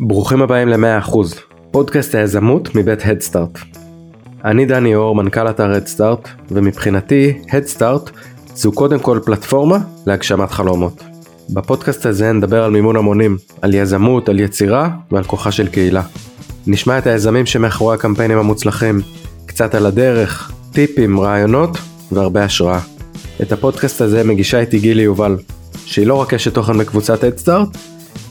ברוכים הבאים ל-100%, פודקאסט היזמות מבית הדסטארט. אני דני אור, מנכ"ל אתר הדסטארט, ומבחינתי הדסטארט זו קודם כל פלטפורמה להגשמת חלומות. בפודקאסט הזה נדבר על מימון המונים, על יזמות, על יצירה ועל כוחה של קהילה. נשמע את היזמים שמאחורי הקמפיינים המוצלחים, קצת על הדרך, טיפים, רעיונות והרבה השראה. את הפודקאסט הזה מגישה איתי גילי יובל, שהיא לא רק אשת תוכן בקבוצת הדסטארט,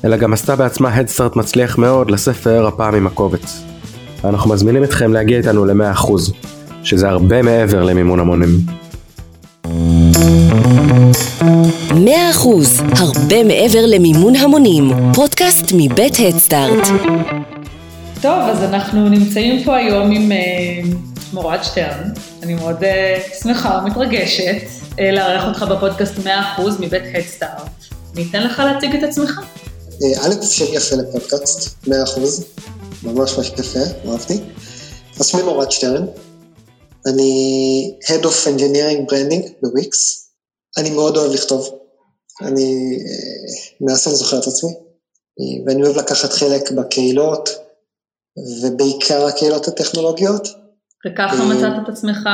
אלא גם עשתה בעצמה הדסטארט מצליח מאוד לספר הפעם עם הקובץ. אנחנו מזמינים אתכם להגיע איתנו ל-100%, שזה הרבה מעבר למימון המונים. 100% הרבה מעבר למימון המונים, פודקאסט מבית הדסטארט. טוב, אז אנחנו נמצאים פה היום עם uh, מורד שטרן. אני מאוד uh, שמחה ומתרגשת uh, לארח אותך בפודקאסט 100% מבית הדסטארט. אני אתן לך להציג את עצמך. אה, א', שם יפה לפודקאסט, 100%, ממש ממש יפה, אהבתי. אז שמי מורד שטרן, אני Head of Engineering Branding בוויקס, אני מאוד אוהב לכתוב, אני מאז שאני זוכר את עצמי, ואני אוהב לקחת חלק בקהילות, ובעיקר הקהילות הטכנולוגיות. וככה מצאת את עצמך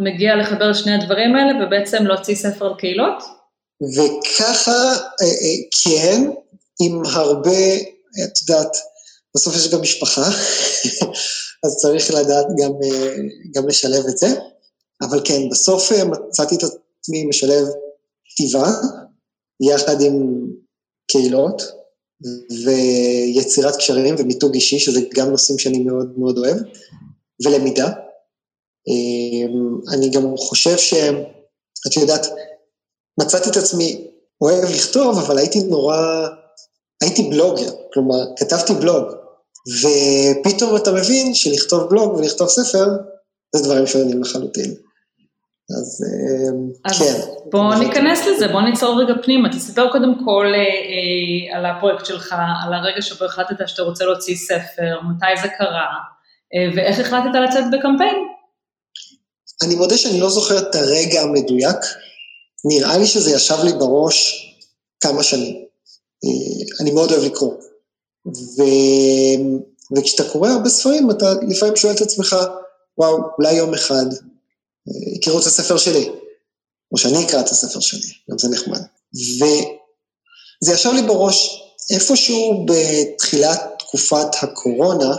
מגיע לחבר שני הדברים האלה, ובעצם להוציא ספר על קהילות? וככה, כן, עם הרבה, את יודעת, בסוף יש גם משפחה, אז צריך לדעת גם, גם לשלב את זה, אבל כן, בסוף מצאתי את עצמי משלב כתיבה, יחד עם קהילות, ויצירת קשרים ומיתוג אישי, שזה גם נושאים שאני מאוד מאוד אוהב, ולמידה. אני גם חושב שאת יודעת, מצאתי את עצמי אוהב לכתוב, אבל הייתי נורא הייתי בלוגר, כלומר, כתבתי בלוג, ופתאום אתה מבין שלכתוב בלוג ולכתוב ספר, זה דברים שונים לחלוטין. אז, אז כן. בוא ניכנס לזה, בוא ניצור רגע פנימה, תספר קודם כל אה, אה, על הפרויקט שלך, על הרגע שבו החלטת שאתה רוצה להוציא ספר, מתי זה קרה, אה, ואיך החלטת לצאת בקמפיין. אני מודה שאני לא זוכר את הרגע המדויק, נראה לי שזה ישב לי בראש כמה שנים. אני מאוד אוהב לקרוא. ו... וכשאתה קורא הרבה ספרים, אתה לפעמים שואל את עצמך, וואו, אולי יום אחד יקראו את הספר שלי, או שאני אקרא את הספר שלי, גם זה נחמד. וזה ישב לי בראש איפשהו בתחילת תקופת הקורונה,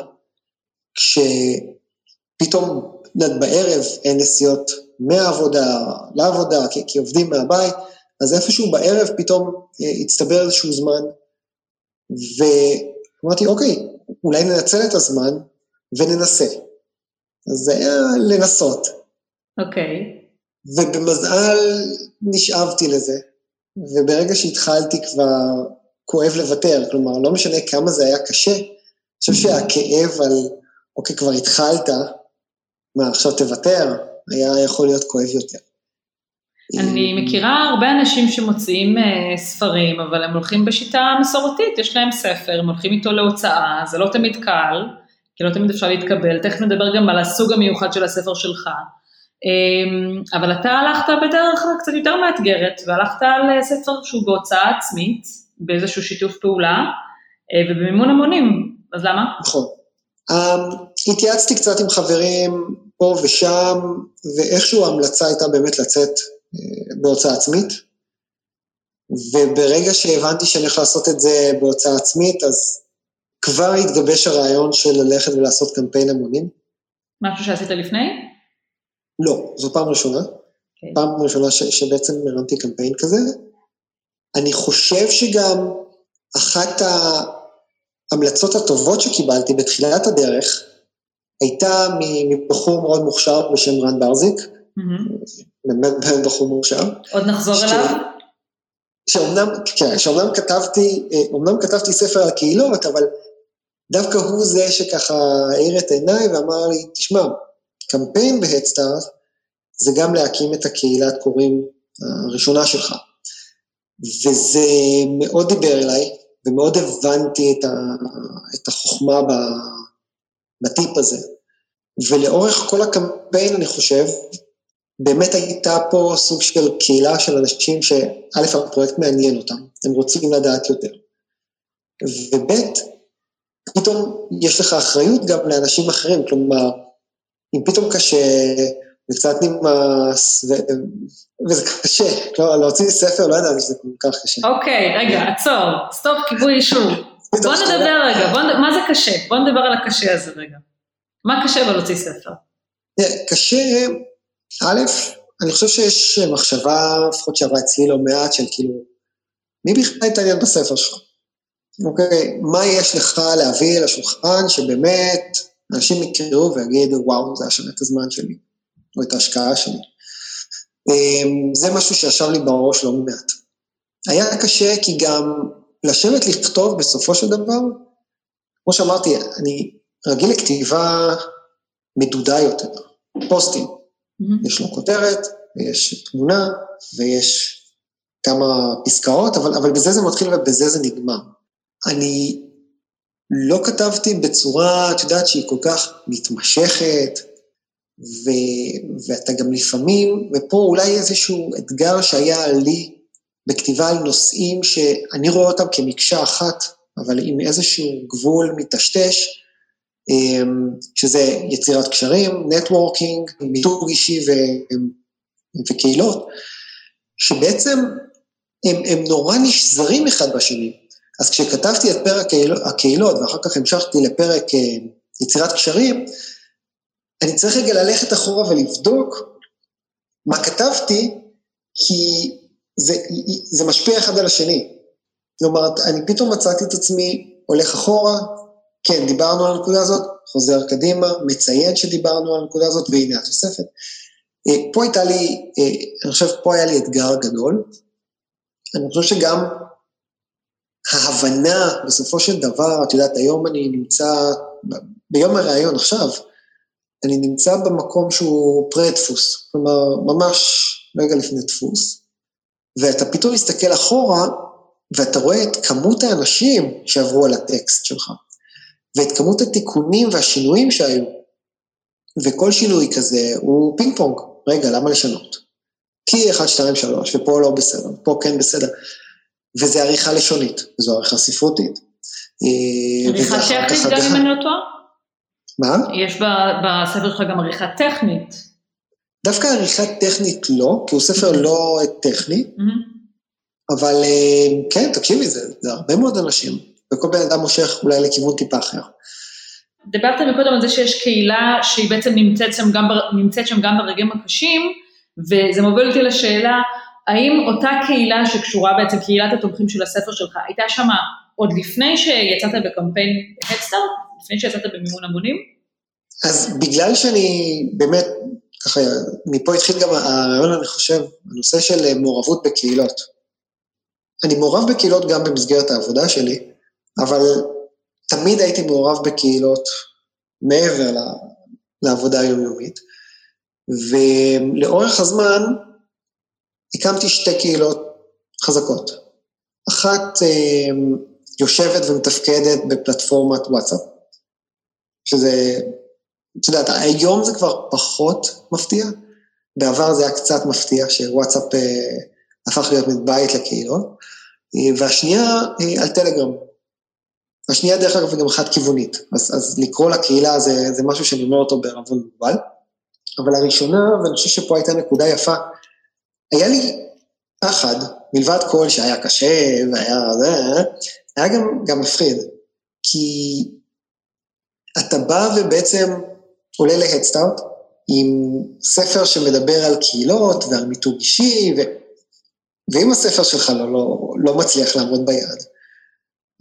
כשפתאום, בערב אין נסיעות מהעבודה לעבודה, כי, כי עובדים מהבית, אז איפשהו בערב פתאום אה, הצטבר איזשהו זמן, ואמרתי, אוקיי, אולי ננצל את הזמן וננסה. אז זה היה לנסות. אוקיי. ובמזל נשאבתי לזה, וברגע שהתחלתי כבר כואב לוותר, כלומר, לא משנה כמה זה היה קשה, אני חושב שהכאב על, אוקיי, כבר התחלת, מה, עכשיו תוותר, היה יכול להיות כואב יותר. אני מכירה הרבה אנשים שמוציאים uh, ספרים, אבל הם הולכים בשיטה מסורתית, יש להם ספר, הם הולכים איתו להוצאה, זה לא תמיד קל, כי לא תמיד אפשר להתקבל, תכף נדבר גם על הסוג המיוחד של הספר שלך. Um, אבל אתה הלכת בדרך קצת יותר מאתגרת, והלכת על ספר שהוא בהוצאה עצמית, באיזשהו שיתוף פעולה, ובמימון המונים, אז למה? נכון. Um, התייעצתי קצת עם חברים פה ושם, ואיכשהו ההמלצה הייתה באמת לצאת בהוצאה עצמית, וברגע שהבנתי שאני הולך לעשות את זה בהוצאה עצמית, אז כבר התגבש הרעיון של ללכת ולעשות קמפיין המונים. משהו שעשית לפני? לא, זו פעם ראשונה. Okay. אוקיי. פעם ראשונה ש, שבעצם הרמתי קמפיין כזה. אני חושב שגם אחת ההמלצות הטובות שקיבלתי בתחילת הדרך הייתה מבחור מאוד מוכשר בשם רן ברזיק, באמת בחור מאושר. עוד נחזור אליו? שאומנם, כן, שאומנם כתבתי, אומנם כתבתי ספר על קהילות, אבל דווקא הוא זה שככה האיר את עיניי ואמר לי, תשמע, קמפיין בהדסטארט זה גם להקים את הקהילת קוראים הראשונה שלך. וזה מאוד דיבר אליי, ומאוד הבנתי את, ה, את החוכמה בטיפ הזה. ולאורך כל הקמפיין, אני חושב, באמת הייתה פה סוג של קהילה של אנשים שא', הפרויקט מעניין אותם, הם רוצים לדעת יותר. וב', פתאום יש לך אחריות גם לאנשים אחרים, כלומר, אם פתאום קשה, וקצת נמאס, ו... וזה קשה, כלומר, להוציא ספר, לא ידעתי שזה כל כך קשה. אוקיי, רגע, עצור, סטופ, כיבוי אישור. בוא נדבר רגע, בוא, מה זה קשה? בוא נדבר על הקשה הזה רגע. מה קשה בלהוציא ספר? קשה, א', אני חושב שיש מחשבה, לפחות שעברה אצלי לא מעט, של כאילו, מי בכלל יתעניין בספר שלך? אוקיי, מה יש לך להביא לשולחן שבאמת אנשים יקראו ויגידו, וואו, זה היה שווה את הזמן שלי, או את ההשקעה שלי. אמ, זה משהו שישב לי בראש לא מעט. היה קשה כי גם לשבת לכתוב בסופו של דבר, כמו שאמרתי, אני רגיל לכתיבה מדודה יותר, פוסטים. Mm-hmm. יש לו כותרת, ויש תמונה, ויש כמה פסקאות, אבל, אבל בזה זה מתחיל ובזה זה נגמר. אני לא כתבתי בצורה, את יודעת, שהיא כל כך מתמשכת, ו, ואתה גם לפעמים, ופה אולי איזשהו אתגר שהיה לי בכתיבה על נושאים שאני רואה אותם כמקשה אחת, אבל עם איזשהו גבול מטשטש, שזה יצירת קשרים, נטוורקינג, מיתוג אישי ו, וקהילות, שבעצם הם, הם נורא נשזרים אחד בשני. אז כשכתבתי את פרק הקהילות ואחר כך המשכתי לפרק אה, יצירת קשרים, אני צריך רגע ללכת אחורה ולבדוק מה כתבתי, כי זה, זה משפיע אחד על השני. כלומר, אני פתאום מצאתי את עצמי הולך אחורה, כן, דיברנו על הנקודה הזאת, חוזר קדימה, מציין שדיברנו על הנקודה הזאת, והנה התוספת. אה, פה הייתה לי, אה, אני חושב, פה היה לי אתגר גדול. אני חושב שגם ההבנה, בסופו של דבר, את יודעת, היום אני נמצא, ביום הראיון עכשיו, אני נמצא במקום שהוא פרה-דפוס, כלומר, ממש רגע לפני דפוס, ואתה פתאום מסתכל אחורה, ואתה רואה את כמות האנשים שעברו על הטקסט שלך, ואת כמות התיקונים והשינויים שהיו, וכל שינוי כזה הוא פינג פונג, רגע, למה לשנות? כי 1, 2, 3, ופה לא בסדר, פה כן בסדר. וזה עריכה לשונית, זו עריכה ספרותית. אה, עריכה טכנית גם אם אני לא טועה? מה? יש בספר שלך גם עריכה טכנית. דווקא עריכה טכנית לא, כי הוא ספר לא טכני, אבל אה, כן, תקשיבי, זה, זה הרבה מאוד אנשים, וכל בן אדם מושך אולי לכיוון טיפה אחר. דיברת מקודם על זה שיש קהילה שהיא בעצם נמצאת שם גם, נמצאת שם גם ברגעים הקשים, וזה מוביל אותי לשאלה, האם אותה קהילה שקשורה בעצם, קהילת התומכים של הספר שלך, הייתה שמה עוד לפני שיצאת בקמפיין הדסטארט? לפני שיצאת במימון המונים? אז בגלל שאני באמת, ככה, מפה התחיל גם הרעיון, אני חושב, הנושא של מעורבות בקהילות. אני מעורב בקהילות גם במסגרת העבודה שלי, אבל תמיד הייתי מעורב בקהילות מעבר לעבודה היומיומית, ולאורך הזמן הקמתי שתי קהילות חזקות. אחת אה, יושבת ומתפקדת בפלטפורמת וואטסאפ, שזה, את יודעת, היום זה כבר פחות מפתיע, בעבר זה היה קצת מפתיע שוואטסאפ אה, הפך להיות בית לקהילות, אה, והשנייה אה, על טלגרם. השנייה דרך אגב היא גם חד כיוונית, אז, אז לקרוא לקהילה זה, זה משהו שאני אומר אותו בערבון מוגבל, אבל הראשונה, ואני חושב שפה הייתה נקודה יפה, היה לי פחד, מלבד כל שהיה קשה והיה זה, היה גם, גם מפחיד, כי אתה בא ובעצם עולה להדסטארט עם ספר שמדבר על קהילות ועל מיתוג אישי, ו... ואם הספר שלך לא, לא, לא מצליח לעמוד ביעד,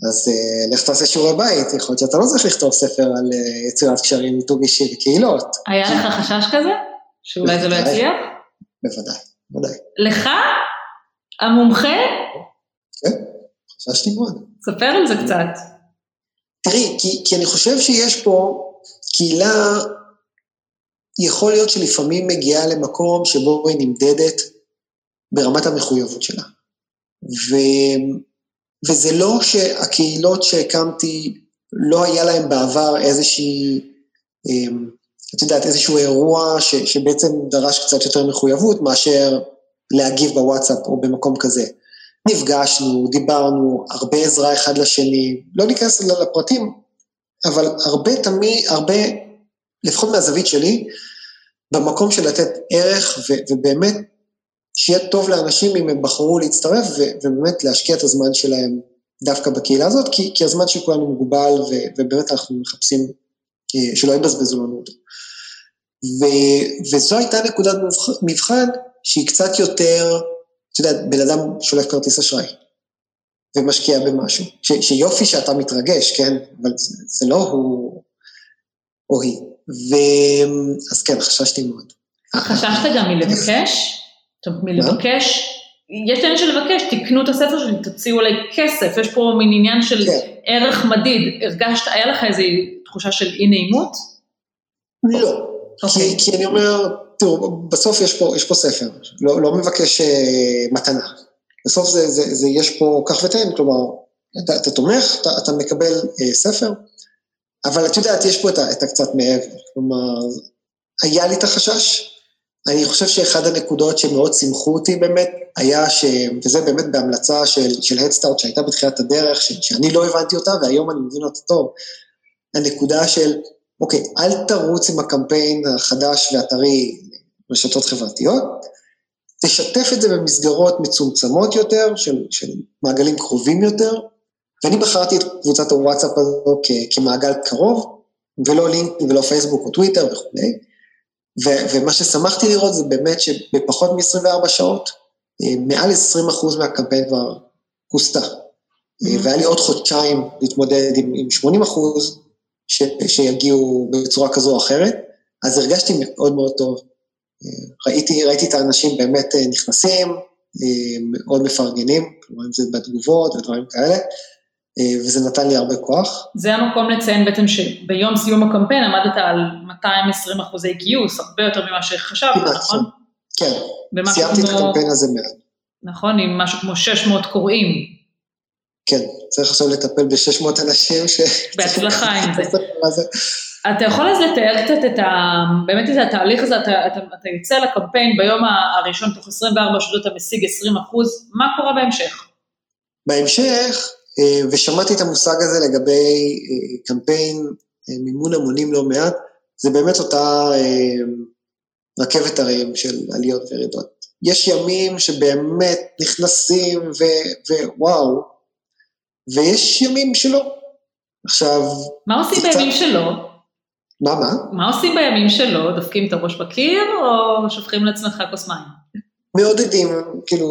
אז uh, לך תעשה שיעורי בית, יכול להיות שאתה לא צריך לכתוב ספר על uh, יצירת קשרים, מיתוג אישי וקהילות. היה לך חשש כזה? שאולי זה לא יצליח? בוודאי, בוודאי. לך? המומחה? כן, חששתי מאוד. ספר על זה קצת. תראי, כי, כי אני חושב שיש פה קהילה, יכול להיות שלפעמים מגיעה למקום שבו היא נמדדת ברמת המחויבות שלה. ו, וזה לא שהקהילות שהקמתי, לא היה להם בעבר איזושהי, אמ, את יודעת, איזשהו אירוע ש, שבעצם דרש קצת יותר מחויבות מאשר להגיב בוואטסאפ או במקום כזה. נפגשנו, דיברנו, הרבה עזרה אחד לשני, לא ניכנס לפרטים, אבל הרבה תמיד, הרבה, לפחות מהזווית שלי, במקום של לתת ערך ו- ובאמת שיהיה טוב לאנשים אם הם בחרו להצטרף ו- ובאמת להשקיע את הזמן שלהם דווקא בקהילה הזאת, כי, כי הזמן של כולנו מוגבל ו- ובאמת אנחנו מחפשים אה, שלא יבזבזו לנו אותו. ו- וזו הייתה נקודת מבחן שהיא קצת יותר, את יודעת, בן אדם שולף כרטיס אשראי ומשקיע במשהו, ש- שיופי שאתה מתרגש, כן, אבל זה, זה לא הוא או היא. ו... אז כן, חששתי מאוד. חששת גם מלבקש? אומרת, מלבקש? יש עניין של לבקש, תקנו את הספר שלי, תוציאו עליי כסף, יש פה מין עניין של כן. ערך מדיד. הרגשת, היה לך איזו תחושה של אי נעימות? לא, אוקיי. כי, כי אני אומר, תראו, בסוף יש פה, יש פה ספר, לא, לא מבקש אה, מתנה. בסוף זה, זה, זה, יש פה כך ותן, כלומר, אתה, אתה תומך, אתה, אתה מקבל אה, ספר, אבל את יודעת, יש פה את, את הקצת מעבר. כלומר, היה לי את החשש, אני חושב שאחד הנקודות שמאוד שימחו אותי באמת, היה ש... וזה באמת בהמלצה של, של הדסטארט שהייתה בתחילת הדרך, שאני לא הבנתי אותה והיום אני מבין אותה טוב, הנקודה של, אוקיי, אל תרוץ עם הקמפיין החדש והטרי רשתות חברתיות, תשתף את זה במסגרות מצומצמות יותר, של, של מעגלים קרובים יותר, ואני בחרתי את קבוצת הוואטסאפ הזו כ- כמעגל קרוב, ולא לינקדאין ולא פייסבוק או טוויטר וכולי. ו- ומה ששמחתי לראות זה באמת שבפחות מ-24 שעות, אה, מעל 20% מהקמפיין כבר כוסתה. אה, והיה לי עוד חודשיים להתמודד עם, עם 80% ש- שיגיעו בצורה כזו או אחרת, אז הרגשתי מאוד מאוד טוב. אה, ראיתי, ראיתי את האנשים באמת נכנסים, מאוד מפרגנים, כלומר אם זה בתגובות ודברים כאלה, וזה נתן לי הרבה כוח. זה המקום לציין בעצם שביום סיום הקמפיין עמדת על 220 אחוזי גיוס, הרבה יותר ממה שחשבת, נכון? כן, סיימתי את הקמפיין הזה מעט. נכון, עם משהו כמו 600 קוראים. כן, צריך עכשיו לטפל ב-600 אנשים ש... בהצלחה עם זה. אתה יכול אז לתאר קצת את ה... באמת את התהליך הזה, אתה, אתה, אתה יוצא לקמפיין ביום הראשון, תוך 24 שעות אתה משיג 20 אחוז, מה קורה בהמשך? בהמשך, אה, ושמעתי את המושג הזה לגבי אה, קמפיין אה, מימון המונים לא מעט, זה באמת אותה אה, רכבת הרים של עליות וירידות. יש ימים שבאמת נכנסים ו- ווואו, ויש ימים שלא. עכשיו, מה עושים קצת- בימים שלו? מה מה? מה עושים בימים שלו? דופקים את הראש בקיר או שופכים לעצמך כוס מים? מעודדים, כאילו,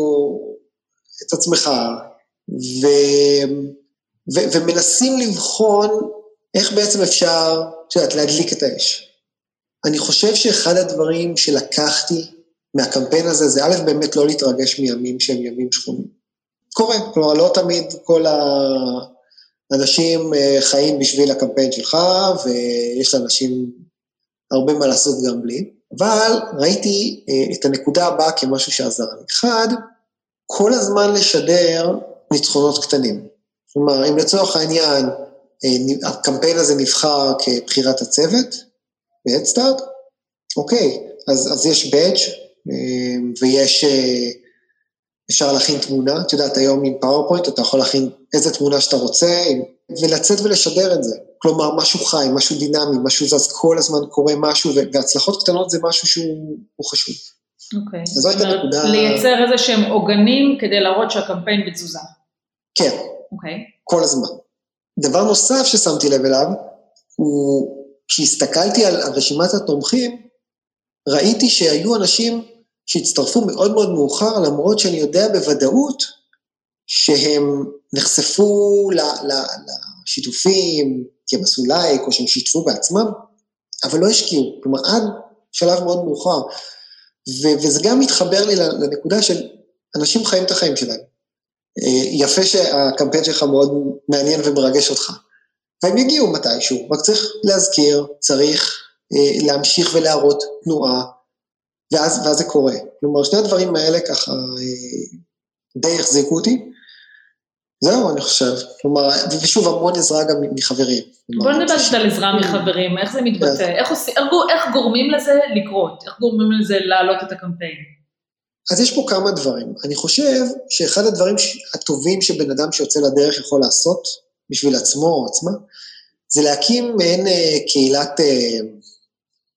את עצמך, ו, ו, ומנסים לבחון איך בעצם אפשר, את יודעת, להדליק את האש. אני חושב שאחד הדברים שלקחתי מהקמפיין הזה, זה א', באמת לא להתרגש מימים שהם ימים שחונים. קורה, כלומר, לא תמיד כל האנשים אה, חיים בשביל הקמפיין שלך, ויש לאנשים הרבה מה לעשות גם בלי. אבל ראיתי אה, את הנקודה הבאה כמשהו שעזר לי. אחד, כל הזמן לשדר ניצחונות קטנים. כלומר, אם לצורך העניין אה, הקמפיין הזה נבחר כבחירת הצוות ב-Headstart, אוקיי, אז, אז יש badge אה, ויש, אה, אפשר להכין תמונה, את יודעת, היום עם PowerPoint אתה יכול להכין איזה תמונה שאתה רוצה, ולצאת ולשדר את זה. כלומר, משהו חי, משהו דינמי, משהו זז, כל הזמן קורה משהו, והצלחות קטנות זה משהו שהוא חשוב. אוקיי. זאת אומרת, נקודה- לייצר איזה שהם עוגנים כדי להראות שהקמפיין בתזוזה. כן, אוקיי. כל הזמן. דבר נוסף ששמתי לב אליו, הוא כשהסתכלתי על, על רשימת התומכים, ראיתי שהיו אנשים שהצטרפו מאוד מאוד מאוחר, למרות שאני יודע בוודאות שהם נחשפו ל, ל, לשיתופים, כי הם עשו לייק, או שהם שיתפו בעצמם, אבל לא השקיעו, כלומר עד שלב מאוד מאוחר. ו, וזה גם מתחבר לי לנקודה של אנשים חיים את החיים שלהם. אה, יפה שהקמפיין שלך מאוד מעניין ומרגש אותך. והם יגיעו מתישהו, רק צריך להזכיר, צריך אה, להמשיך ולהראות תנועה, ואז, ואז זה קורה. כלומר, שני הדברים האלה ככה אה, די החזיקו אותי. זהו, אני חושב. כלומר, ושוב, המון עזרה גם מחברים. בוא נדבר קצת על עזרה מחברים, איך זה מתבטא, איך, עושים, איך, איך גורמים לזה לקרות, איך גורמים לזה להעלות את הקמפיין. אז יש פה כמה דברים. אני חושב שאחד הדברים הטובים שבן אדם שיוצא לדרך יכול לעשות בשביל עצמו או עצמה, זה להקים מעין אה, קהילת, אה,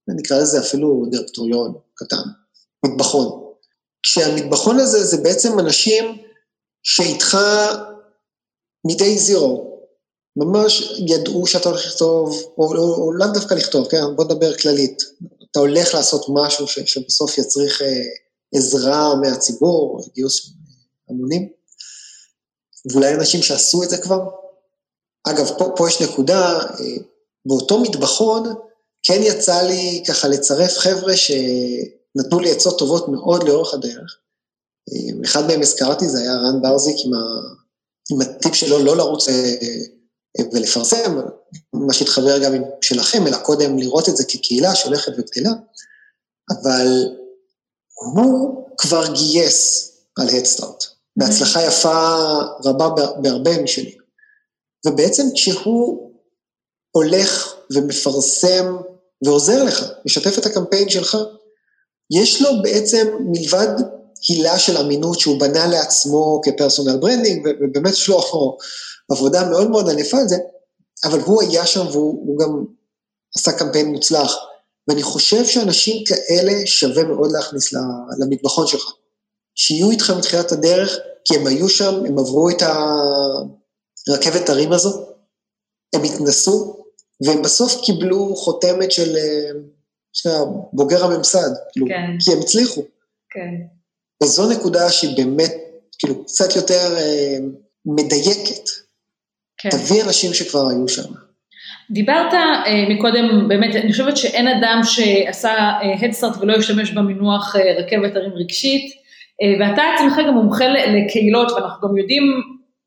נקרא לזה אפילו דירקטוריון קטן, מטבחון. כשהמטבחון הזה זה בעצם אנשים שאיתך מ-day zero, ממש ידעו שאתה הולך לכתוב, או, או, או לאו דווקא לכתוב, כן? בוא נדבר כללית. אתה הולך לעשות משהו ש, שבסוף יצריך אה, עזרה מהציבור, גיוס המונים, ואולי אנשים שעשו את זה כבר. אגב, פה, פה יש נקודה, אה, באותו מטבחון כן יצא לי ככה לצרף חבר'ה שנתנו לי עצות טובות מאוד לאורך הדרך. אה, אחד מהם הזכרתי, זה היה רן ברזיק עם, ה, עם הטיפ שלו לא לרוץ אה, ולפרסם, מה שהתחבר גם עם שלכם, אלא קודם לראות את זה כקהילה שהולכת וגדלה, אבל הוא כבר גייס על הדסטארט, בהצלחה יפה רבה בהרבה מובנים. ובעצם כשהוא הולך ומפרסם ועוזר לך, משתף את הקמפיין שלך, יש לו בעצם מלבד הילה של אמינות שהוא בנה לעצמו כ personal branding, ובאמת יש לו עבודה מאוד מאוד ענפה על זה, אבל הוא היה שם והוא גם עשה קמפיין מוצלח. ואני חושב שאנשים כאלה שווה מאוד להכניס למטבחון שלך. שיהיו איתך מתחילת הדרך, כי הם היו שם, הם עברו את הרכבת הרים הזו, הם התנסו, והם בסוף קיבלו חותמת של, של בוגר הממסד, כאילו, כן. כי הם הצליחו. כן. וזו נקודה שהיא באמת, כאילו, קצת יותר אה, מדייקת. כן. תביא אנשים שכבר היו שם. דיברת אה, מקודם, באמת, אני חושבת שאין אדם שעשה הדסטארט אה, ולא ישתמש במינוח אה, רכבת הרים רגשית, אה, ואתה עצמך גם מומחה לקהילות, ואנחנו גם יודעים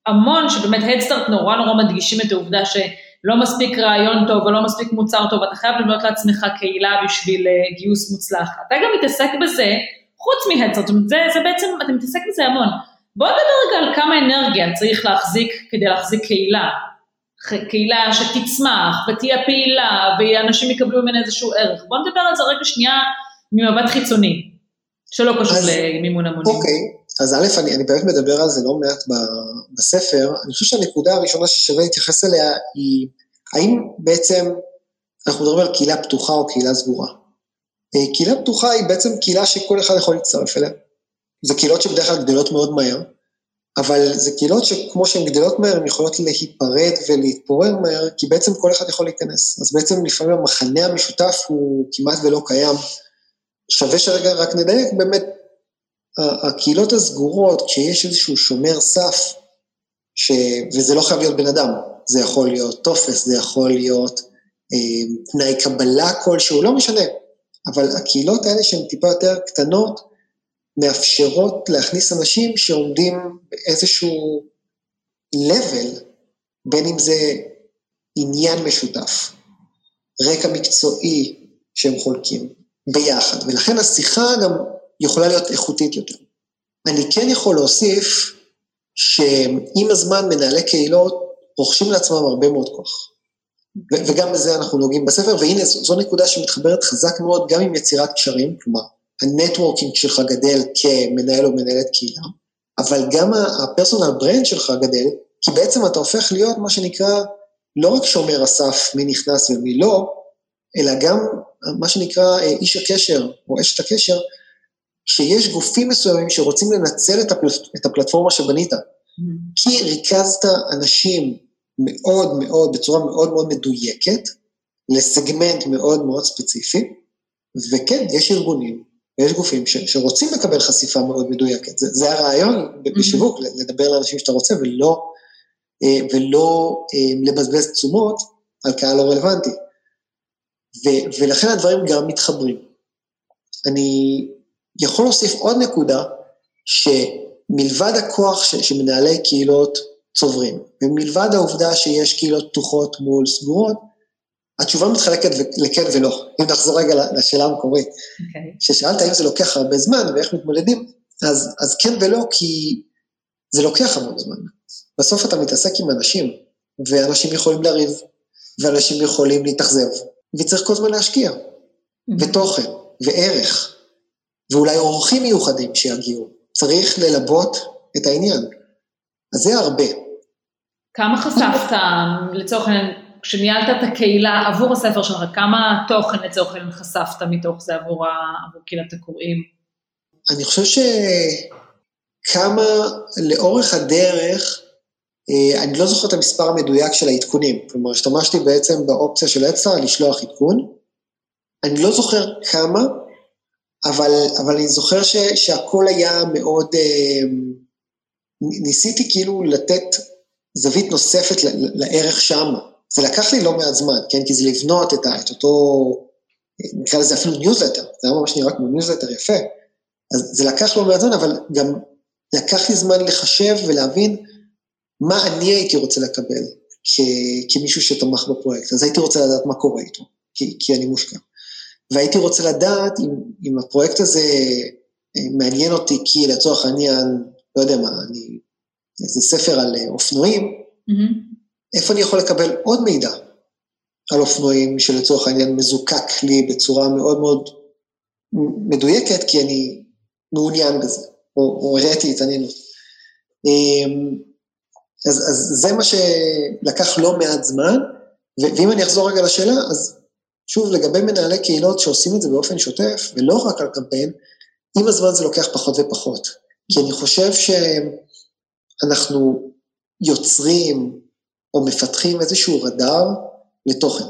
המון שבאמת הדסטארט נורא נורא מדגישים את העובדה שלא מספיק רעיון טוב ולא מספיק מוצר טוב, אתה חייב לבנות לעצמך קהילה בשביל אה, גיוס מוצלח. אתה גם מתעסק בזה, חוץ מהדסטארט, זה, זה בעצם, אתה מתעסק בזה המון. בוא נדבר רגע על כמה אנרגיה צריך להחזיק כדי להחזיק קהילה. קהילה שתצמח ותהיה פעילה ואנשים יקבלו ממנה איזשהו ערך. בוא נדבר על זה רגע שנייה ממבט חיצוני, שלא קשור אז, למימון המונים. אוקיי, אז א', אני, אני באמת מדבר על זה לא מעט בספר. אני חושב שהנקודה הראשונה ששווה להתייחס אליה היא, האם בעצם אנחנו מדברים על קהילה פתוחה או קהילה סגורה? אה, קהילה פתוחה היא בעצם קהילה שכל אחד יכול להצטרף אליה. זה קהילות שבדרך כלל גדלות מאוד מהר, אבל זה קהילות שכמו שהן גדלות מהר, הן יכולות להיפרד ולהתפורר מהר, כי בעצם כל אחד יכול להיכנס. אז בעצם לפעמים המחנה המשותף הוא כמעט ולא קיים. שווה שרגע רק נדייק, באמת, הקהילות הסגורות, כשיש איזשהו שומר סף, ש... וזה לא חייב להיות בן אדם, זה יכול להיות טופס, זה יכול להיות אה, תנאי קבלה כלשהו, לא משנה, אבל הקהילות האלה שהן טיפה יותר קטנות, מאפשרות להכניס אנשים שעומדים באיזשהו level, בין אם זה עניין משותף, רקע מקצועי שהם חולקים ביחד, ולכן השיחה גם יכולה להיות איכותית יותר. אני כן יכול להוסיף שעם הזמן מנהלי קהילות רוכשים לעצמם הרבה מאוד כוח. וגם בזה אנחנו נוגעים בספר, והנה זו נקודה שמתחברת חזק מאוד גם עם יצירת קשרים, כלומר, ה networking שלך גדל כמנהל או מנהלת קהילה, אבל גם ה personal brand שלך גדל, כי בעצם אתה הופך להיות מה שנקרא לא רק שומר הסף מי נכנס ומי לא, אלא גם מה שנקרא אה, איש הקשר או אשת הקשר, שיש גופים מסוימים שרוצים לנצל את, הפלט, את הפלטפורמה שבנית, mm-hmm. כי ריכזת אנשים מאוד מאוד, בצורה מאוד מאוד מדויקת, לסגמנט מאוד מאוד ספציפי, וכן, יש ארגונים ויש גופים ש, שרוצים לקבל חשיפה מאוד מדויקת. זה, זה הרעיון mm-hmm. בשיווק, mm-hmm. לדבר לאנשים שאתה רוצה ולא, אה, ולא אה, לבזבז תשומות על קהל לא רלוונטי. ו, ולכן הדברים גם מתחברים. אני יכול להוסיף עוד נקודה, שמלבד הכוח ש, שמנהלי קהילות צוברים, ומלבד העובדה שיש קהילות פתוחות מול סגורות, התשובה מתחלקת לכן ולא. אם נחזור רגע לשאלה המקורית. Okay. אוקיי. ששאלת האם זה לוקח הרבה זמן ואיך מתמודדים, אז, אז כן ולא, כי זה לוקח המון זמן. בסוף אתה מתעסק עם אנשים, ואנשים יכולים לריב, ואנשים יכולים להתאכזב, וצריך כל הזמן להשקיע, mm-hmm. ותוכן, וערך, ואולי אורחים מיוחדים שיגיעו. צריך ללבות את העניין. אז זה הרבה. כמה חשפת, לצורך העניין, כשניהלת את הקהילה עבור הספר שלך, כמה תוכן לצורך העניין חשפת מתוך זה עבור, עבור קהילת הקוראים? אני חושב שכמה לאורך הדרך, אה, אני לא זוכר את המספר המדויק של העדכונים, כלומר השתמשתי בעצם באופציה של אצה לשלוח עדכון, אני לא זוכר כמה, אבל, אבל אני זוכר ש, שהכל היה מאוד, אה, ניסיתי כאילו לתת זווית נוספת לערך שמה. זה לקח לי לא מעט זמן, כן? כי זה לבנות את, ה, את אותו, נקרא לזה אפילו ניוזלטר, זה היה ממש נראה כמו ניוזלטר יפה. אז זה לקח לא מעט זמן, אבל גם לקח לי זמן לחשב ולהבין מה אני הייתי רוצה לקבל כ, כמישהו שתמך בפרויקט. אז הייתי רוצה לדעת מה קורה איתו, כי, כי אני מושקע. והייתי רוצה לדעת אם, אם הפרויקט הזה אה, מעניין אותי, כי לצורך העניין, לא יודע מה, אני, איזה ספר על אה, אופנועים, mm-hmm. איפה אני יכול לקבל עוד מידע על אופנועים שלצורך העניין מזוקק לי בצורה מאוד מאוד מדויקת, כי אני מעוניין בזה, או, או הראיתי התעניינות. אמ, אז, אז זה מה שלקח לא מעט זמן, ואם אני אחזור רגע לשאלה, אז שוב, לגבי מנהלי קהילות שעושים את זה באופן שוטף, ולא רק על קמפיין, עם הזמן זה לוקח פחות ופחות. כי אני חושב שאנחנו יוצרים או מפתחים איזשהו רדאר לתוכן.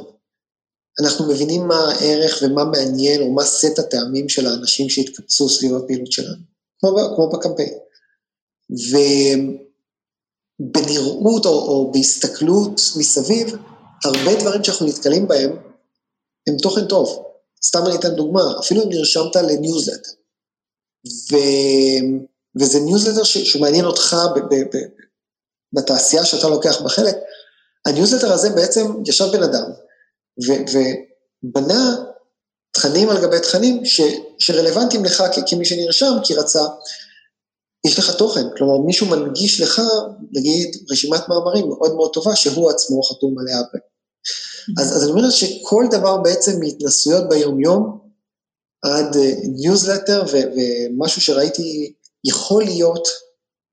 אנחנו מבינים מה הערך ומה מעניין או מה סט הטעמים של האנשים שהתקבצו סביב הפעילות שלנו, כמו, כמו בקמפיין. ובנראות או, או בהסתכלות מסביב, הרבה דברים שאנחנו נתקלים בהם הם תוכן טוב. סתם אני אתן דוגמה, אפילו אם נרשמת לניוזלטר, ו... וזה ניוזלטר ש... שמעניין אותך. בתעשייה שאתה לוקח בה חלק, הניוזלטר הזה בעצם ישב בן אדם ובנה תכנים על גבי תכנים ש- שרלוונטיים לך כ- כמי שנרשם, כי רצה, יש לך תוכן, כלומר מישהו מנגיש לך, נגיד, רשימת מאמרים מאוד מאוד טובה שהוא עצמו חתום עליה. אז, אז אני אומר שכל דבר בעצם מהתנסויות ביום-יום עד ניוזלטר uh, ומשהו שראיתי יכול להיות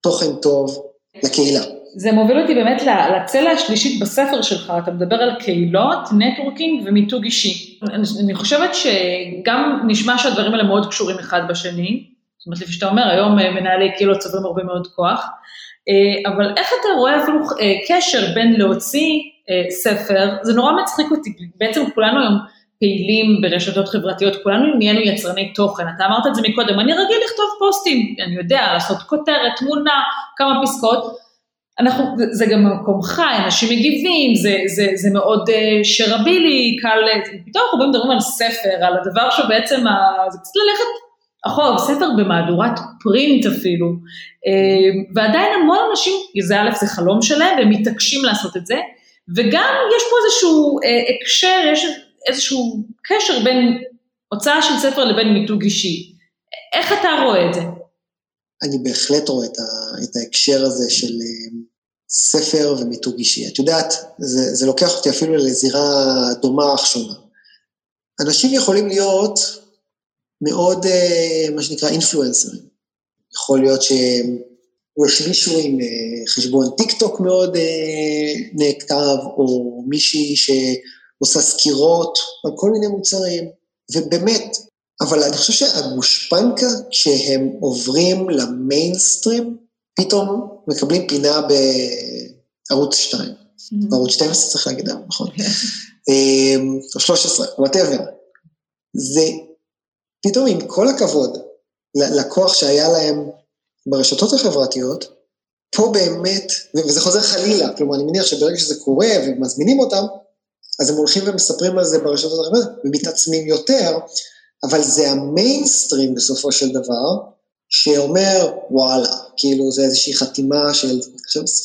תוכן טוב לקהילה. זה מוביל אותי באמת לצלע השלישית בספר שלך, אתה מדבר על קהילות, networking ומיתוג אישי. אני, חושבת שגם נשמע שהדברים האלה מאוד קשורים אחד בשני, זאת אומרת, לפי שאתה אומר, היום אה, מנהלי קהילות צוברים הרבה מאוד כוח, אה, אבל איך אתה רואה אפילו אה, קשר בין להוציא ספר, זה נורא מצחיק אותי, בעצם כולנו היום פעילים ברשתות חברתיות, כולנו נהיינו יצרני תוכן, אתה אמרת את זה מקודם, אני רגיל לכתוב פוסטים, אני יודע, לעשות כותרת, תמונה, כמה פסקאות, אנחנו, זה גם במקום חי, אנשים מגיבים, זה, זה, זה מאוד uh, שרבילי, קל, פתאום אנחנו מדברים על ספר, על הדבר שבעצם, ה, זה קצת ללכת אחורה, ספר במהדורת פרינט אפילו, uh, ועדיין המון אנשים, זה א', זה חלום שלהם, והם מתעקשים לעשות את זה, וגם יש פה איזשהו uh, הקשר, יש איזשהו קשר בין הוצאה של ספר לבין מיתוג אישי. איך אתה רואה את זה? אני בהחלט רואה את, ה, את ההקשר הזה של uh, ספר ומיתוג אישי. את יודעת, זה, זה לוקח אותי אפילו לזירה דומה אך שונה. אנשים יכולים להיות מאוד, uh, מה שנקרא, אינפלואנסרים. יכול להיות שהם מישהו עם uh, חשבון טיק טוק מאוד נעקב, או מישהי שעושה סקירות על כל מיני מוצרים, ובאמת, אבל אני חושב שהגושפנקה, כשהם עוברים למיינסטרים, פתאום מקבלים פינה בערוץ 2. Mm-hmm. בערוץ 12 צריך להגיד היום, נכון? כן. אמ, או 13, whatever. זה פתאום עם כל הכבוד לכוח שהיה להם ברשתות החברתיות, פה באמת, וזה חוזר חלילה, כלומר אני מניח שברגע שזה קורה ומזמינים אותם, אז הם הולכים ומספרים על זה ברשתות החברתיות ומתעצמים יותר, אבל זה המיינסטרים בסופו של דבר, שאומר, וואלה, כאילו זה איזושהי חטימה של...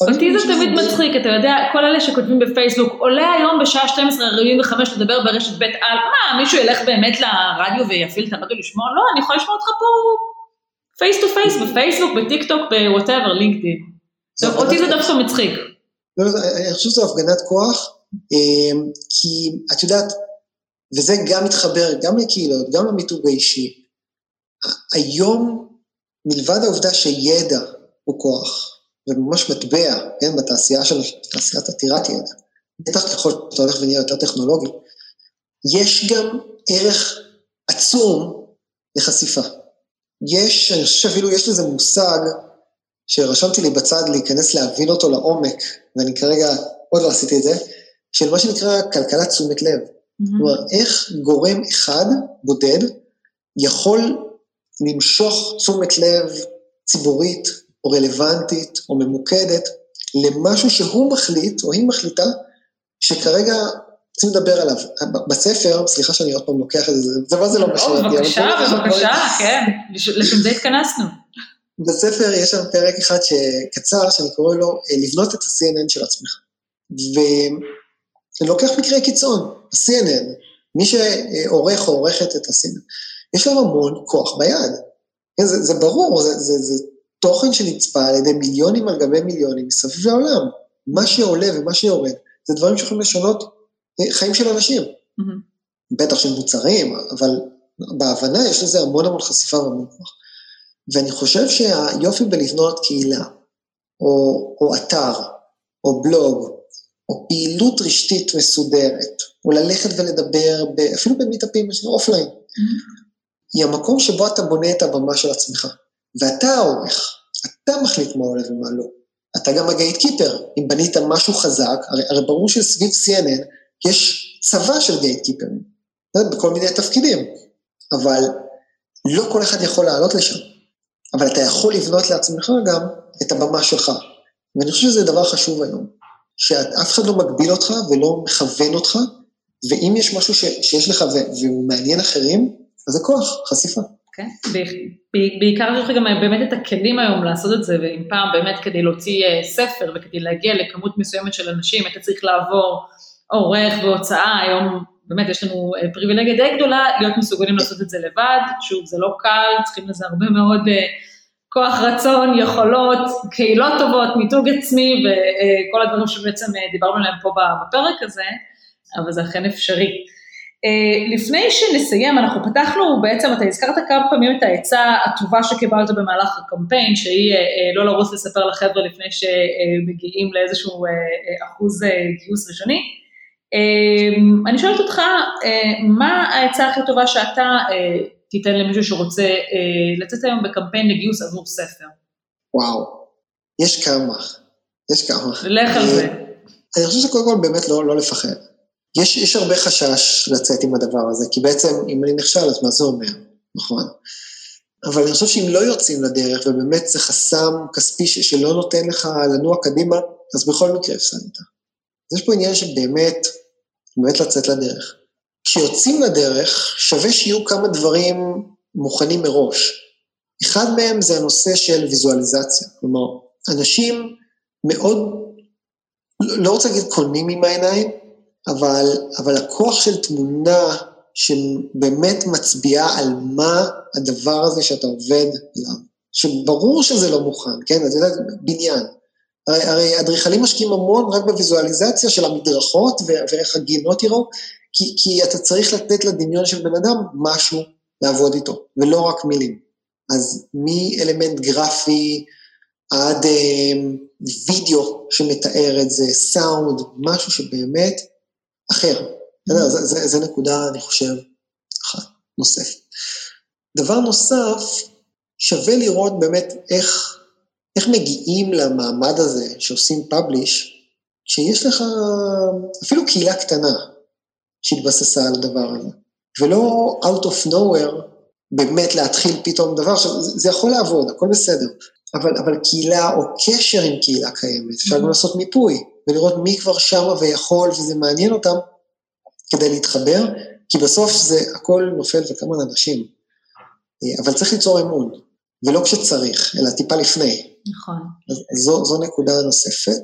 אותי זה תמיד מצחיק, אתה יודע, כל אלה שכותבים בפייסבוק, עולה היום בשעה 12:45 לדבר ברשת בית על, מה, מישהו ילך באמת לרדיו ויפעיל את הרדיו לשמוע? לא, אני יכולה לשמוע אותך פה face to face, בפייסבוק, בטיק טוק, ב whatever, לינקדאין. אותי זה דווקא מצחיק. לא, לא, אני חושב שזו הפגנת כוח, כי את יודעת, וזה גם מתחבר גם לקהילות, גם למיתוג האישי. היום מלבד העובדה שידע הוא כוח, וממש מטבע, כן, בתעשייה של, בתעשיית עתירת ידע, בטח ככל שאתה הולך ונהיה יותר טכנולוגי, יש גם ערך עצום לחשיפה. יש, אני חושב שאפילו יש לזה מושג שרשמתי לי בצד להיכנס להבין אותו לעומק, ואני כרגע עוד לא עשיתי את זה, של מה שנקרא כלכלת תשומת לב. Mm-hmm. כלומר, איך גורם אחד, בודד, יכול למשוך תשומת לב ציבורית, או רלוונטית, או ממוקדת, למשהו שהוא מחליט, או היא מחליטה, שכרגע רוצים לדבר עליו. בספר, סליחה שאני עוד פעם לוקח את זה, זה מה זה לא משנה. בבקשה, בבקשה, כן, לשם זה התכנסנו. בספר יש שם פרק אחד שקצר, שאני קורא לו לבנות את ה-CNN של עצמך. ואני לוקח מקרה קיצון, ה-CNN, מי שעורך או עורכת את ה-CNN, יש להם המון כוח ביד. כן, זה, זה ברור, זה, זה, זה תוכן שנצפה על ידי מיליונים על גבי מיליונים מסביב לעולם. מה שעולה ומה שיורד, זה דברים שיכולים לשנות אה, חיים של אנשים. Mm-hmm. בטח של מוצרים, אבל בהבנה יש לזה המון המון חשיפה והמון כוח. ואני חושב שהיופי בלבנות קהילה, או, או אתר, או בלוג, או פעילות רשתית מסודרת, או ללכת ולדבר, ב, אפילו במיטאפים, יש אופליין, mm-hmm. היא המקום שבו אתה בונה את הבמה של עצמך. ואתה העורך, אתה מחליט מה עולה ומה לא. אתה גם הגייט קיפר, אם בנית משהו חזק, הרי, הרי ברור שסביב CNN יש צבא של גייט קיפרים, בכל מיני תפקידים, אבל לא כל אחד יכול לעלות לשם. אבל אתה יכול לבנות לעצמך גם את הבמה שלך. ואני חושב שזה דבר חשוב היום, שאף אחד לא מגביל אותך ולא מכוון אותך, ואם יש משהו ש, שיש לך והוא מעניין אחרים, אז זה כוח, חשיפה. כן, בעיקר יש לך גם באמת את הכלים היום לעשות את זה, ואם פעם באמת כדי להוציא אה, ספר וכדי להגיע לכמות מסוימת של אנשים, אתה צריך לעבור עורך והוצאה, היום באמת יש לנו אה, פריבילגיה די גדולה להיות מסוגלים לעשות את זה לבד, שוב זה לא קל, צריכים לזה הרבה מאוד אה, כוח רצון, יכולות, קהילות טובות, מיתוג עצמי וכל הדברים שבעצם דיברנו עליהם פה בפרק הזה, אבל זה אכן אפשרי. Uh, לפני שנסיים, אנחנו פתחנו בעצם, אתה הזכרת כמה פעמים את העצה הטובה שקיבלת במהלך הקמפיין, שהיא uh, לא לרוץ לספר לחבר'ה לפני שמגיעים לאיזשהו אחוז גיוס ראשוני. אני שואלת אותך, מה העצה הכי טובה שאתה תיתן למישהו שרוצה uh, לצאת היום בקמפיין לגיוס עבור ספר? וואו, יש כמה, יש כמה. לך על זה. אני חושב שקודם כל באמת לא, לא לפחד. יש, יש הרבה חשש לצאת עם הדבר הזה, כי בעצם אם אני נכשל, אז מה זה אומר, נכון? אבל אני חושב שאם לא יוצאים לדרך, ובאמת זה חסם כספי שלא נותן לך לנוע קדימה, אז בכל מקרה הפסדת. אז יש פה עניין שבאמת, באמת לצאת לדרך. כשיוצאים לדרך, שווה שיהיו כמה דברים מוכנים מראש. אחד מהם זה הנושא של ויזואליזציה. כלומר, אנשים מאוד, לא רוצה להגיד קונים עם העיניים, אבל, אבל הכוח של תמונה שבאמת מצביעה על מה הדבר הזה שאתה עובד עליו, שברור שזה לא מוכן, כן? אתה יודע, בניין. הרי, אדריכלים משקיעים המון רק בוויזואליזציה של המדרכות ואיך הגינות יראו, כי, כי אתה צריך לתת לדמיון של בן אדם משהו לעבוד איתו, ולא רק מילים. אז מאלמנט גרפי עד אה, וידאו שמתאר את זה, סאונד, משהו שבאמת אחר. Mm-hmm. זה, זה, זה נקודה, אני חושב, אחת נוספת. דבר נוסף, שווה לראות באמת איך, איך מגיעים למעמד הזה שעושים פאבליש, שיש לך אפילו קהילה קטנה שהתבססה על הדבר הזה, ולא out of nowhere באמת להתחיל פתאום דבר, עכשיו זה יכול לעבוד, הכל בסדר, אבל, אבל קהילה או קשר עם קהילה קיימת, אפשר גם mm-hmm. לעשות מיפוי. ולראות מי כבר שמה ויכול וזה מעניין אותם כדי להתחבר, כי בסוף זה הכל נופל וכמה אנשים. אה, אבל צריך ליצור אמון, ולא כשצריך, אלא טיפה לפני. נכון. אז זו, זו נקודה נוספת.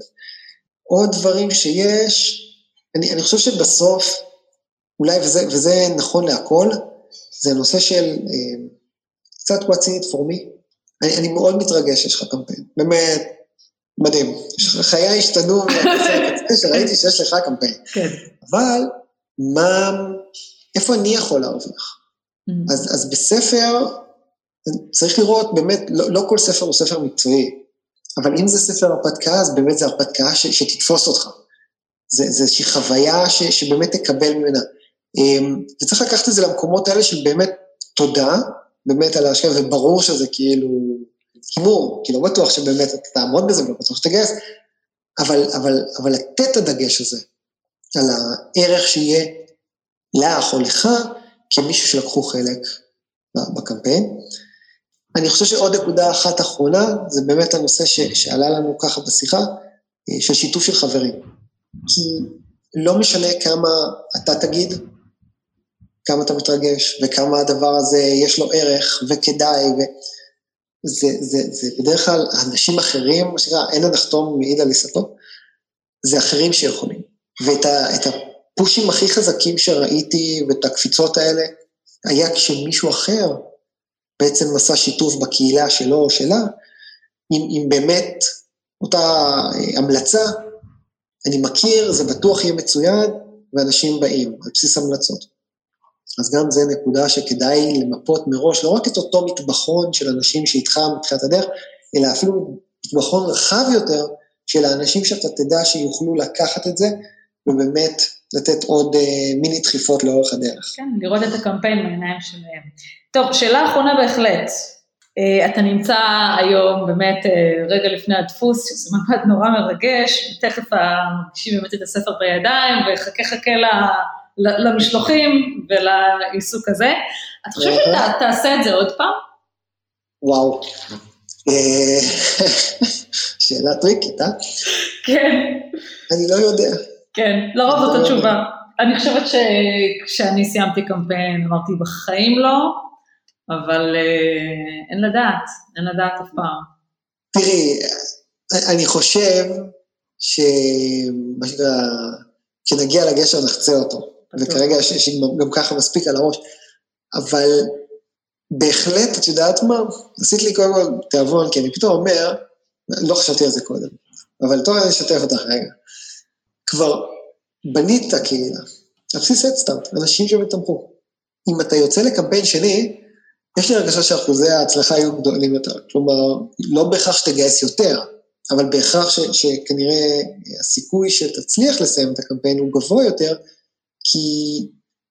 עוד דברים שיש, אני, אני חושב שבסוף, אולי, וזה, וזה נכון להכל, זה הנושא של אה, קצת what's in it for me. אני, אני מאוד מתרגש שיש לך קמפיין, באמת, מדהים. חיי השתנו שראיתי שיש לך קמפיין. כן. אבל מה, איפה אני יכול להרוויח? Mm. אז, אז בספר, צריך לראות, באמת, לא, לא כל ספר הוא ספר מקצועי, אבל אם זה ספר הרפתקה, אז באמת זה הרפתקה ש, שתתפוס אותך. זה, זה איזושהי חוויה ש, שבאמת תקבל ממנה. אמ, וצריך לקחת את זה למקומות האלה של באמת תודה, באמת על ההשקעה, וברור שזה כאילו הימור, כי לא בטוח שבאמת אתה תעמוד בזה ולא בטוח שתגייס, אבל, אבל, אבל לתת את הדגש הזה על הערך שיהיה לך או לך כמישהו שלקחו חלק בקמפיין. אני חושב שעוד נקודה אחת אחרונה, זה באמת הנושא ש, שעלה לנו ככה בשיחה, אה, של שיתוף של חברים. כי לא משנה כמה אתה תגיד, כמה אתה מתרגש, וכמה הדבר הזה יש לו ערך וכדאי, וזה זה, זה בדרך כלל אנשים אחרים, מה שנקרא, אין הנחתום מעיד על עיסתו, זה אחרים שיכולים. ואת ה, הפושים הכי חזקים שראיתי, ואת הקפיצות האלה, היה כשמישהו אחר בעצם עשה שיתוף בקהילה שלו או שלה, אם, אם באמת אותה המלצה, אני מכיר, זה בטוח יהיה מצוין, ואנשים באים, על בסיס המלצות. אז גם זה נקודה שכדאי למפות מראש, לא רק את אותו מטבחון של אנשים שאיתך מתחילת הדרך, אלא אפילו מטבחון רחב יותר של האנשים שאתה תדע שיוכלו לקחת את זה, ובאמת לתת עוד אה, מיני דחיפות לאורך הדרך. כן, לראות את הקמפיין בעיניים שלהם. טוב, שאלה אחרונה בהחלט. אה, אתה נמצא היום באמת אה, רגע לפני הדפוס, שזה מעמד נורא מרגש, ותכף מרגישים באמת את הספר בידיים, וחכה חכה למשלוחים ולעיסוק הזה. אתה חושב שאתה תעשה את זה עוד פעם? וואו. אה, שאלה טריקית, אה? כן. אני לא יודע. כן, לרוב זאת לא התשובה. אני חושבת שכשאני סיימתי קמפיין אמרתי בחיים לא, אבל אה, אין לדעת, אין לדעת אף פעם. תראי, אני חושב שמה שנקרא, כשנגיע לגשר נחצה אותו, וכרגע יש, יש גם ככה מספיק על הראש, אבל בהחלט, את יודעת מה? עשית לי קודם כל תיאבון, כי אני פתאום אומר, לא חשבתי על זה קודם, אבל טוב, אני אשתף אותך רגע. כבר בנית קהילה, על בסיס הדסטארט, אנשים שתמכו. אם אתה יוצא לקמפיין שני, יש לי הרגשה שאחוזי ההצלחה יהיו גדולים יותר. כלומר, לא בהכרח שתגייס יותר, אבל בהכרח ש, שכנראה הסיכוי שתצליח לסיים את הקמפיין הוא גבוה יותר, כי,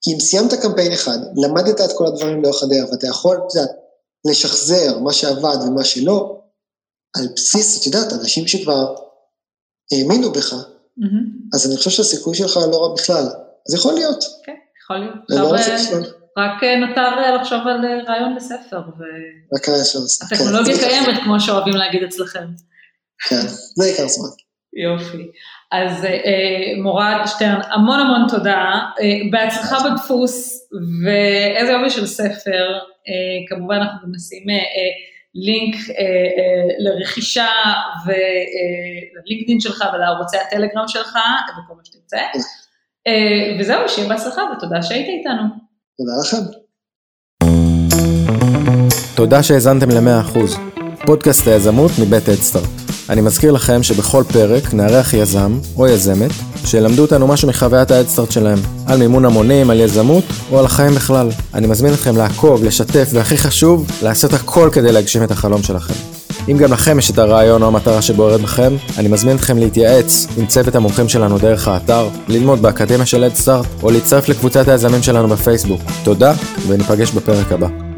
כי אם סיימת קמפיין אחד, למדת את כל הדברים לאורך הדרך, ואתה יכול, את יודעת, לשחזר מה שעבד ומה שלא, על בסיס, את יודעת, אנשים שכבר האמינו בך, mm-hmm. אז אני חושב שהסיכוי שלך לא רע בכלל. אז יכול להיות. כן, יכול להיות. לא רק אה, נותר אה, לחשוב על אה, רעיון לספר. ו... רק רעיון לספר. הטכנולוגיה. קיימת, כמו שאוהבים להגיד אצלכם. כן, זה עיקר זמן. יופי. אז מורד שטרן, המון המון תודה. בהצלחה בדפוס, ואיזה יופי של ספר. כמובן אנחנו גם נשים לינק לרכישה וללינקדאין שלך ולערוצי הטלגרם שלך וכל מה שתרצה. וזהו, שיהיה בהצלחה ותודה שהיית איתנו. תודה לכם. תודה שהאזנתם ל-100%, פודקאסט היזמות מבית אדסטארט. אני מזכיר לכם שבכל פרק נארח יזם או יזמת שילמדו אותנו משהו מחוויית האדסטארט שלהם, על מימון המונים, על יזמות או על החיים בכלל. אני מזמין אתכם לעקוב, לשתף והכי חשוב, לעשות הכל כדי להגשים את החלום שלכם. אם גם לכם יש את הרעיון או המטרה שבוערת בכם, אני מזמין אתכם להתייעץ עם צוות המומחים שלנו דרך האתר, ללמוד באקדמיה של אדסטארט, או להצטרף לקבוצת היזמים שלנו בפייסבוק. תודה, וניפגש בפרק הבא.